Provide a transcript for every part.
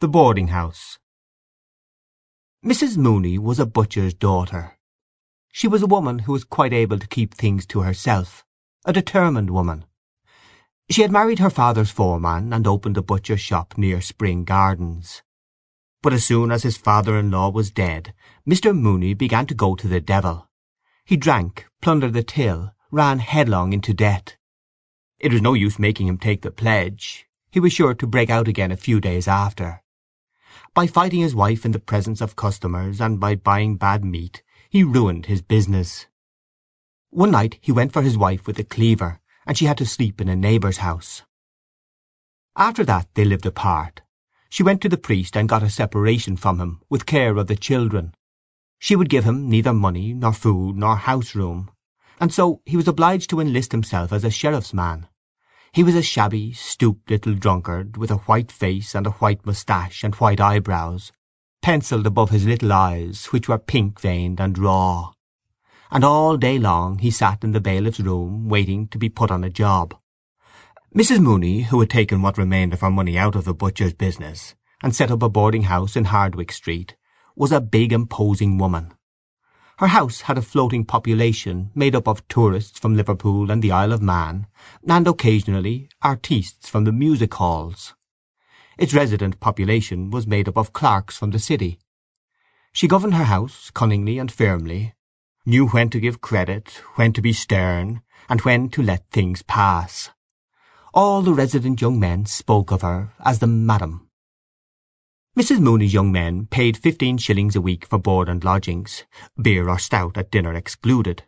THE BOARDING HOUSE Mrs. Mooney was a butcher's daughter. She was a woman who was quite able to keep things to herself, a determined woman. She had married her father's foreman, and opened a butcher's shop near Spring Gardens. But as soon as his father-in-law was dead Mr. Mooney began to go to the devil. He drank, plundered the till, ran headlong into debt. It was no use making him take the pledge; he was sure to break out again a few days after. By fighting his wife in the presence of customers, and by buying bad meat, he ruined his business. One night he went for his wife with a cleaver, and she had to sleep in a neighbour's house. After that they lived apart. She went to the priest and got a separation from him, with care of the children. She would give him neither money, nor food, nor house room, and so he was obliged to enlist himself as a sheriff's man. He was a shabby, stooped little drunkard, with a white face and a white moustache and white eyebrows, pencilled above his little eyes, which were pink-veined and raw. And all day long he sat in the bailiff's room, waiting to be put on a job. Mrs. Mooney, who had taken what remained of her money out of the butcher's business, and set up a boarding-house in Hardwicke Street, was a big imposing woman. Her house had a floating population made up of tourists from Liverpool and the Isle of Man, and occasionally artistes from the music halls. Its resident population was made up of clerks from the city. She governed her house cunningly and firmly, knew when to give credit, when to be stern, and when to let things pass. All the resident young men spoke of her as the Madam. Mrs. Mooney's young men paid fifteen shillings a week for board and lodgings, beer or stout at dinner excluded.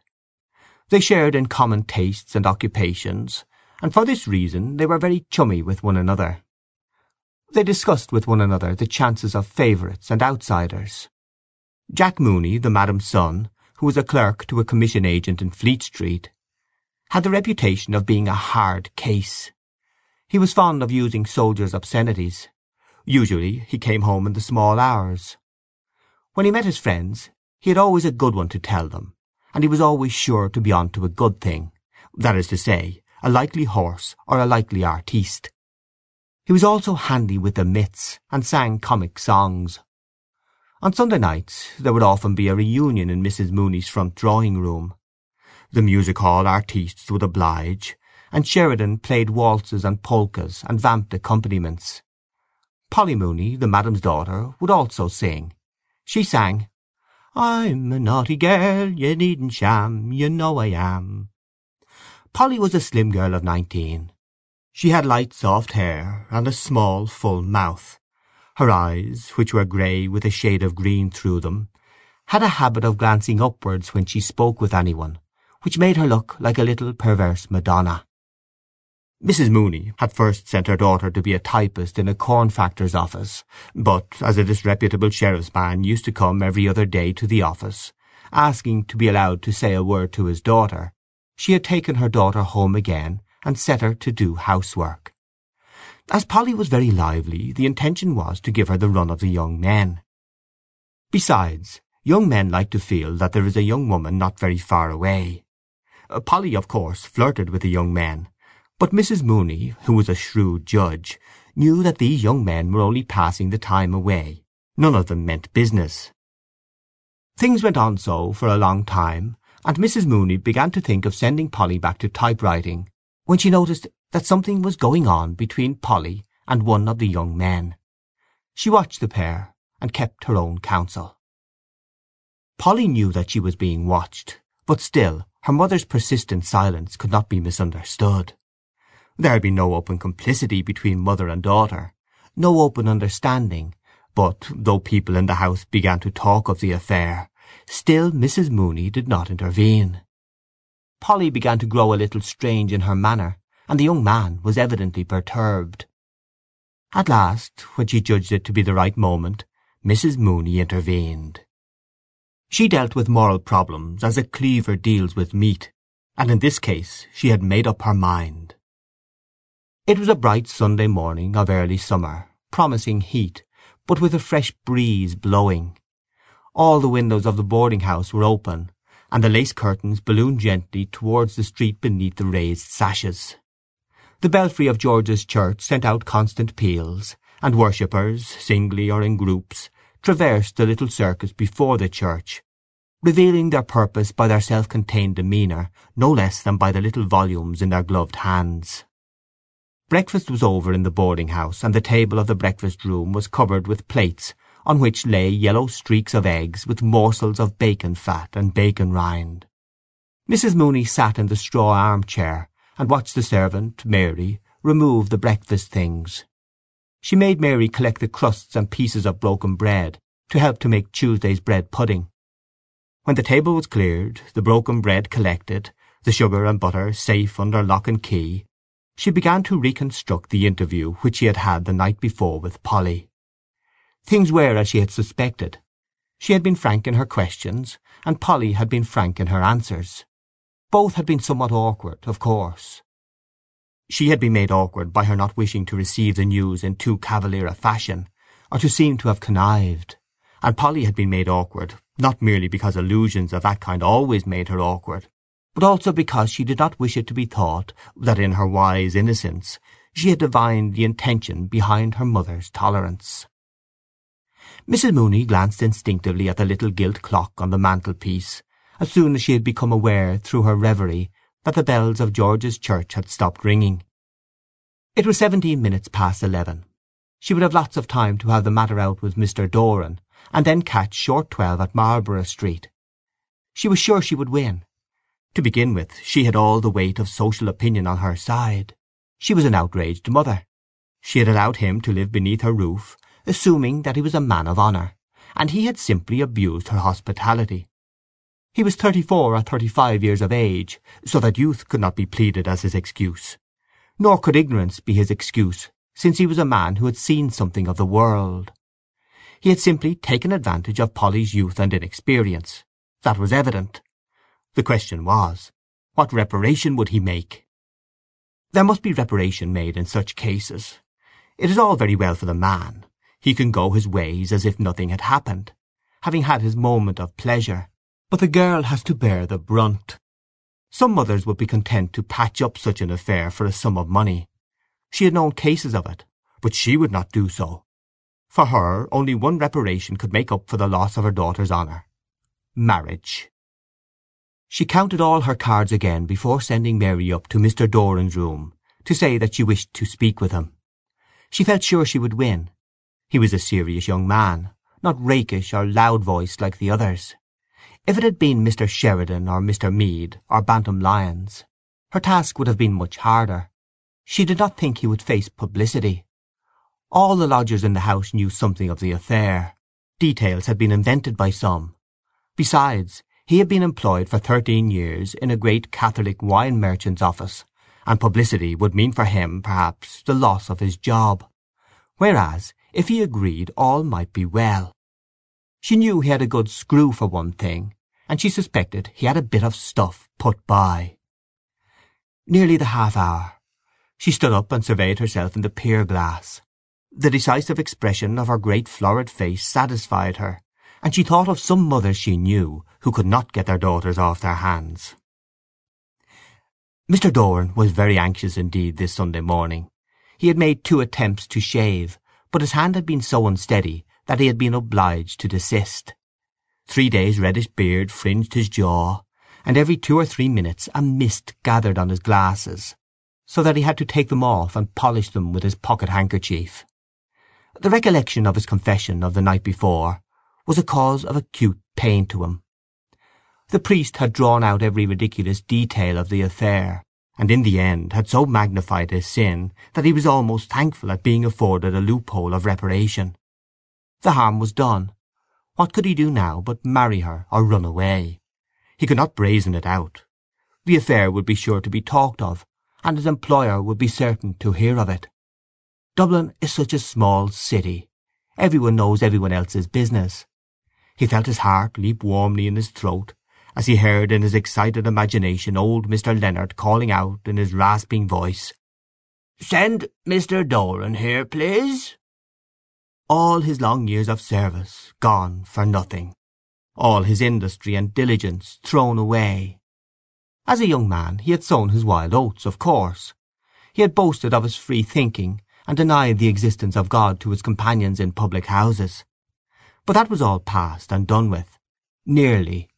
They shared in common tastes and occupations, and for this reason they were very chummy with one another. They discussed with one another the chances of favourites and outsiders. Jack Mooney, the madam's son, who was a clerk to a commission agent in Fleet Street, had the reputation of being a hard case. He was fond of using soldiers' obscenities. Usually he came home in the small hours. When he met his friends he had always a good one to tell them, and he was always sure to be on to a good thing, that is to say, a likely horse or a likely artiste. He was also handy with the mits, and sang comic songs. On Sunday nights there would often be a reunion in Mrs. Mooney's front drawing-room. The music-hall artistes would oblige, and Sheridan played waltzes and polkas and vamped accompaniments. Polly Mooney, the madam's daughter, would also sing. She sang, I'm a naughty girl, you needn't sham, you know I am. Polly was a slim girl of nineteen. She had light soft hair, and a small full mouth. Her eyes, which were grey with a shade of green through them, had a habit of glancing upwards when she spoke with any one, which made her look like a little perverse Madonna. Mrs. Mooney had first sent her daughter to be a typist in a corn factor's office, but as a disreputable sheriff's man used to come every other day to the office, asking to be allowed to say a word to his daughter, she had taken her daughter home again and set her to do housework. As Polly was very lively, the intention was to give her the run of the young men. Besides, young men like to feel that there is a young woman not very far away. Polly, of course, flirted with the young men, but Mrs. Mooney, who was a shrewd judge, knew that these young men were only passing the time away; none of them meant business. Things went on so for a long time, and Mrs. Mooney began to think of sending Polly back to typewriting, when she noticed that something was going on between Polly and one of the young men. She watched the pair, and kept her own counsel. Polly knew that she was being watched, but still her mother's persistent silence could not be misunderstood. There had been no open complicity between mother and daughter, no open understanding, but, though people in the house began to talk of the affair, still Mrs. Mooney did not intervene. Polly began to grow a little strange in her manner, and the young man was evidently perturbed. At last, when she judged it to be the right moment, Mrs. Mooney intervened. She dealt with moral problems as a cleaver deals with meat, and in this case she had made up her mind. It was a bright Sunday morning of early summer, promising heat, but with a fresh breeze blowing. All the windows of the boarding-house were open, and the lace curtains ballooned gently towards the street beneath the raised sashes. The belfry of George's church sent out constant peals, and worshippers, singly or in groups, traversed the little circus before the church, revealing their purpose by their self-contained demeanour no less than by the little volumes in their gloved hands. Breakfast was over in the boarding-house, and the table of the breakfast-room was covered with plates on which lay yellow streaks of eggs with morsels of bacon fat and bacon rind. Mrs. Mooney sat in the straw arm-chair and watched the servant, Mary, remove the breakfast things. She made Mary collect the crusts and pieces of broken bread to help to make Tuesday's bread pudding. When the table was cleared, the broken bread collected, the sugar and butter safe under lock and key, she began to reconstruct the interview which she had had the night before with Polly. Things were as she had suspected. She had been frank in her questions, and Polly had been frank in her answers. Both had been somewhat awkward, of course. She had been made awkward by her not wishing to receive the news in too cavalier a fashion, or to seem to have connived, and Polly had been made awkward not merely because allusions of that kind always made her awkward, but also because she did not wish it to be thought that in her wise innocence she had divined the intention behind her mother's tolerance. Mrs. Mooney glanced instinctively at the little gilt clock on the mantelpiece as soon as she had become aware through her reverie that the bells of George's church had stopped ringing. It was seventeen minutes past eleven. She would have lots of time to have the matter out with Mr. Doran, and then catch short twelve at Marlborough Street. She was sure she would win. To begin with, she had all the weight of social opinion on her side. She was an outraged mother. She had allowed him to live beneath her roof, assuming that he was a man of honour, and he had simply abused her hospitality. He was thirty-four or thirty-five years of age, so that youth could not be pleaded as his excuse. Nor could ignorance be his excuse, since he was a man who had seen something of the world. He had simply taken advantage of Polly's youth and inexperience. That was evident. The question was, what reparation would he make? There must be reparation made in such cases. It is all very well for the man. He can go his ways as if nothing had happened, having had his moment of pleasure, but the girl has to bear the brunt. Some mothers would be content to patch up such an affair for a sum of money. She had known cases of it, but she would not do so. For her only one reparation could make up for the loss of her daughter's honour—marriage. She counted all her cards again before sending Mary up to Mr. Doran's room to say that she wished to speak with him. She felt sure she would win. He was a serious young man, not rakish or loud-voiced like the others. If it had been Mr. Sheridan or Mr. Meade or Bantam Lyons, her task would have been much harder. She did not think he would face publicity. All the lodgers in the house knew something of the affair. Details had been invented by some. Besides, he had been employed for thirteen years in a great Catholic wine merchant's office, and publicity would mean for him, perhaps, the loss of his job. Whereas, if he agreed, all might be well. She knew he had a good screw for one thing, and she suspected he had a bit of stuff put by. Nearly the half hour. She stood up and surveyed herself in the pier-glass. The decisive expression of her great florid face satisfied her, and she thought of some mothers she knew who could not get their daughters off their hands. Mr. Doran was very anxious indeed this Sunday morning. He had made two attempts to shave, but his hand had been so unsteady that he had been obliged to desist. Three days' reddish beard fringed his jaw, and every two or three minutes a mist gathered on his glasses, so that he had to take them off and polish them with his pocket-handkerchief. The recollection of his confession of the night before was a cause of acute pain to him. The priest had drawn out every ridiculous detail of the affair, and in the end had so magnified his sin that he was almost thankful at being afforded a loophole of reparation. The harm was done. What could he do now but marry her or run away? He could not brazen it out. The affair would be sure to be talked of, and his employer would be certain to hear of it. Dublin is such a small city. Everyone knows everyone else's business. He felt his heart leap warmly in his throat as he heard in his excited imagination old Mr. Leonard calling out in his rasping voice, "Send Mr. Doran here, please." All his long years of service gone for nothing. All his industry and diligence thrown away. As a young man he had sown his wild oats, of course. He had boasted of his free thinking, and denied the existence of God to his companions in public houses. But that was all past and done with. Nearly.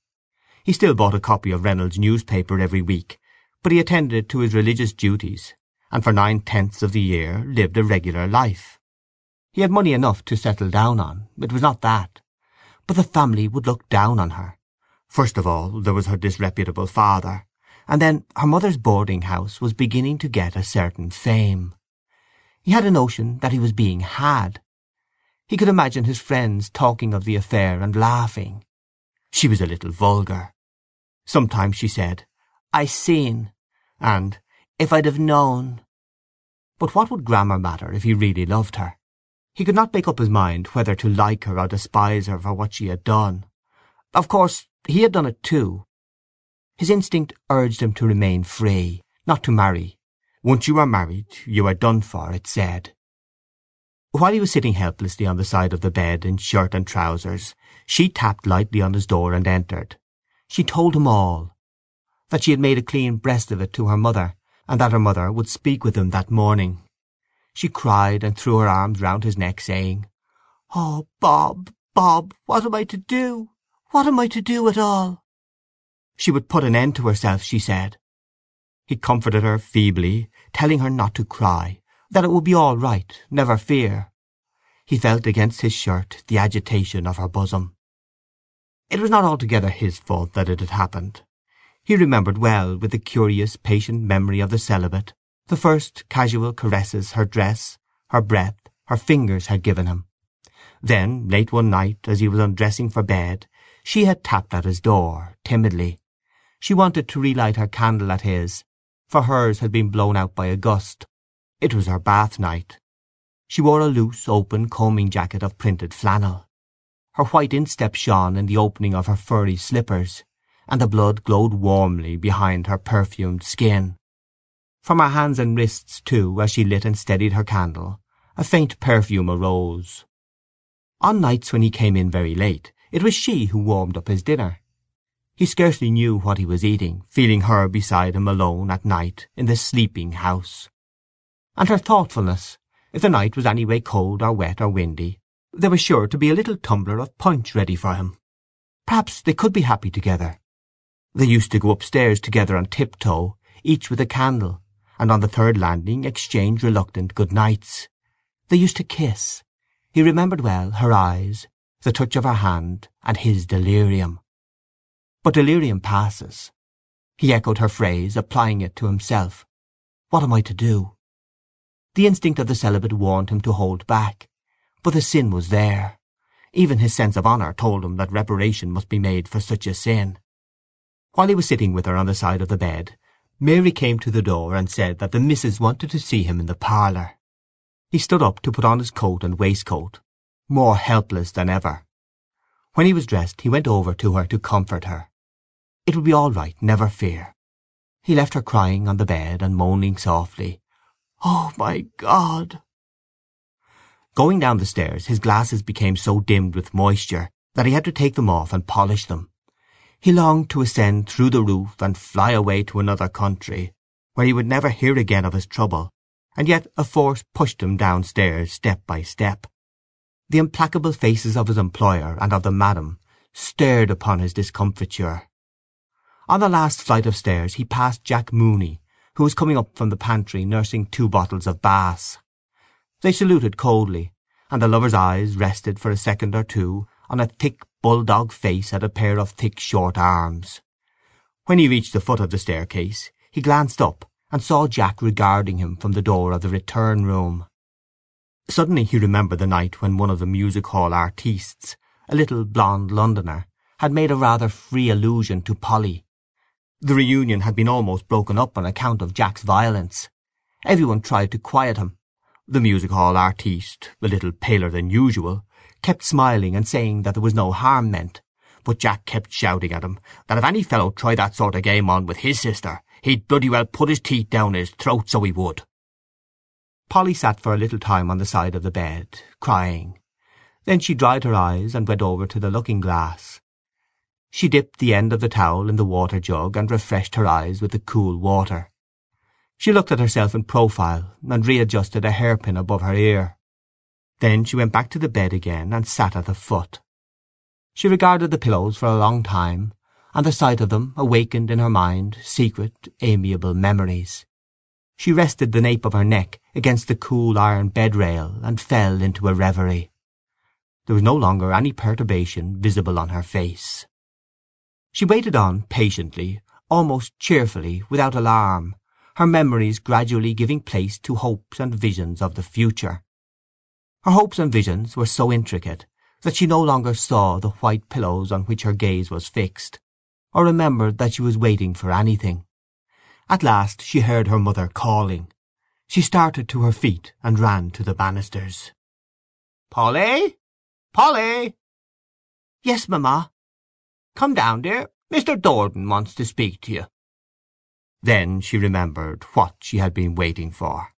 He still bought a copy of Reynolds' newspaper every week, but he attended to his religious duties, and for nine-tenths of the year lived a regular life. He had money enough to settle down on, it was not that. But the family would look down on her. First of all there was her disreputable father, and then her mother's boarding-house was beginning to get a certain fame. He had a notion that he was being had. He could imagine his friends talking of the affair and laughing. She was a little vulgar. Sometimes she said, "I seen," and "If I'd have known." But what would grammar matter if he really loved her? He could not make up his mind whether to like her or despise her for what she had done. Of course he had done it too. His instinct urged him to remain free, not to marry. Once you are married you are done for, it said. While he was sitting helplessly on the side of the bed in shirt and trousers, she tapped lightly on his door and entered. She told him all. That she had made a clean breast of it to her mother, and that her mother would speak with him that morning. She cried and threw her arms round his neck, saying, "Oh, Bob, Bob, what am I to do? What am I to do at all?" She would put an end to herself, she said. He comforted her feebly, telling her not to cry, that it would be all right, never fear. He felt against his shirt the agitation of her bosom. It was not altogether his fault that it had happened. He remembered well, with the curious, patient memory of the celibate, the first casual caresses her dress, her breath, her fingers had given him. Then, late one night, as he was undressing for bed, she had tapped at his door, timidly. She wanted to relight her candle at his, for hers had been blown out by a gust. It was her bath night. She wore a loose, open combing jacket of printed flannel. Her white instep shone in the opening of her furry slippers, and the blood glowed warmly behind her perfumed skin. From her hands and wrists, too, as she lit and steadied her candle, a faint perfume arose. On nights when he came in very late, it was she who warmed up his dinner. He scarcely knew what he was eating, feeling her beside him alone at night in the sleeping house. And her thoughtfulness, if the night was any way cold or wet or windy, there was sure to be a little tumbler of punch ready for him. Perhaps they could be happy together. They used to go upstairs together on tiptoe, each with a candle, and on the third landing exchange reluctant good nights. They used to kiss. He remembered well her eyes, the touch of her hand, and his delirium. But delirium passes. He echoed her phrase, applying it to himself. What am I to do? The instinct of the celibate warned him to hold back, but the sin was there. Even his sense of honour told him that reparation must be made for such a sin. While he was sitting with her on the side of the bed, Mary came to the door and said that the missus wanted to see him in the parlour. He stood up to put on his coat and waistcoat, more helpless than ever. When he was dressed he went over to her to comfort her. It would be all right, never fear. He left her crying on the bed and moaning softly, Oh, my God! Going down the stairs his glasses became so dimmed with moisture that he had to take them off and polish them. He longed to ascend through the roof and fly away to another country, where he would never hear again of his trouble, and yet a force pushed him downstairs step by step. The implacable faces of his employer and of the madam stared upon his discomfiture. On the last flight of stairs he passed Jack Mooney, who was coming up from the pantry nursing two bottles of Bass. They saluted coldly, and the lover's eyes rested for a second or two on a thick bulldog face and a pair of thick short arms. When he reached the foot of the staircase he glanced up and saw Jack regarding him from the door of the return room. Suddenly he remembered the night when one of the music-hall artistes, a little blonde Londoner, had made a rather free allusion to Polly, the reunion had been almost broken up on account of Jack's violence. Every one tried to quiet him. The music-hall artiste, a little paler than usual, kept smiling and saying that there was no harm meant, but Jack kept shouting at him that if any fellow tried that sort of game on with his sister he'd bloody well put his teeth down his throat so he would. Polly sat for a little time on the side of the bed, crying. Then she dried her eyes and went over to the looking-glass. She dipped the end of the towel in the water jug and refreshed her eyes with the cool water. She looked at herself in profile, and readjusted a hairpin above her ear. Then she went back to the bed again, and sat at the foot. She regarded the pillows for a long time, and the sight of them awakened in her mind secret, amiable memories. She rested the nape of her neck against the cool iron bed rail, and fell into a reverie. There was no longer any perturbation visible on her face. She waited on patiently, almost cheerfully, without alarm, her memories gradually giving place to hopes and visions of the future. Her hopes and visions were so intricate that she no longer saw the white pillows on which her gaze was fixed, or remembered that she was waiting for anything. At last she heard her mother calling. She started to her feet and ran to the banisters. "Polly! Polly!" "Yes, mamma." "Come down, dear. Mr. Doran wants to speak to you." Then she remembered what she had been waiting for.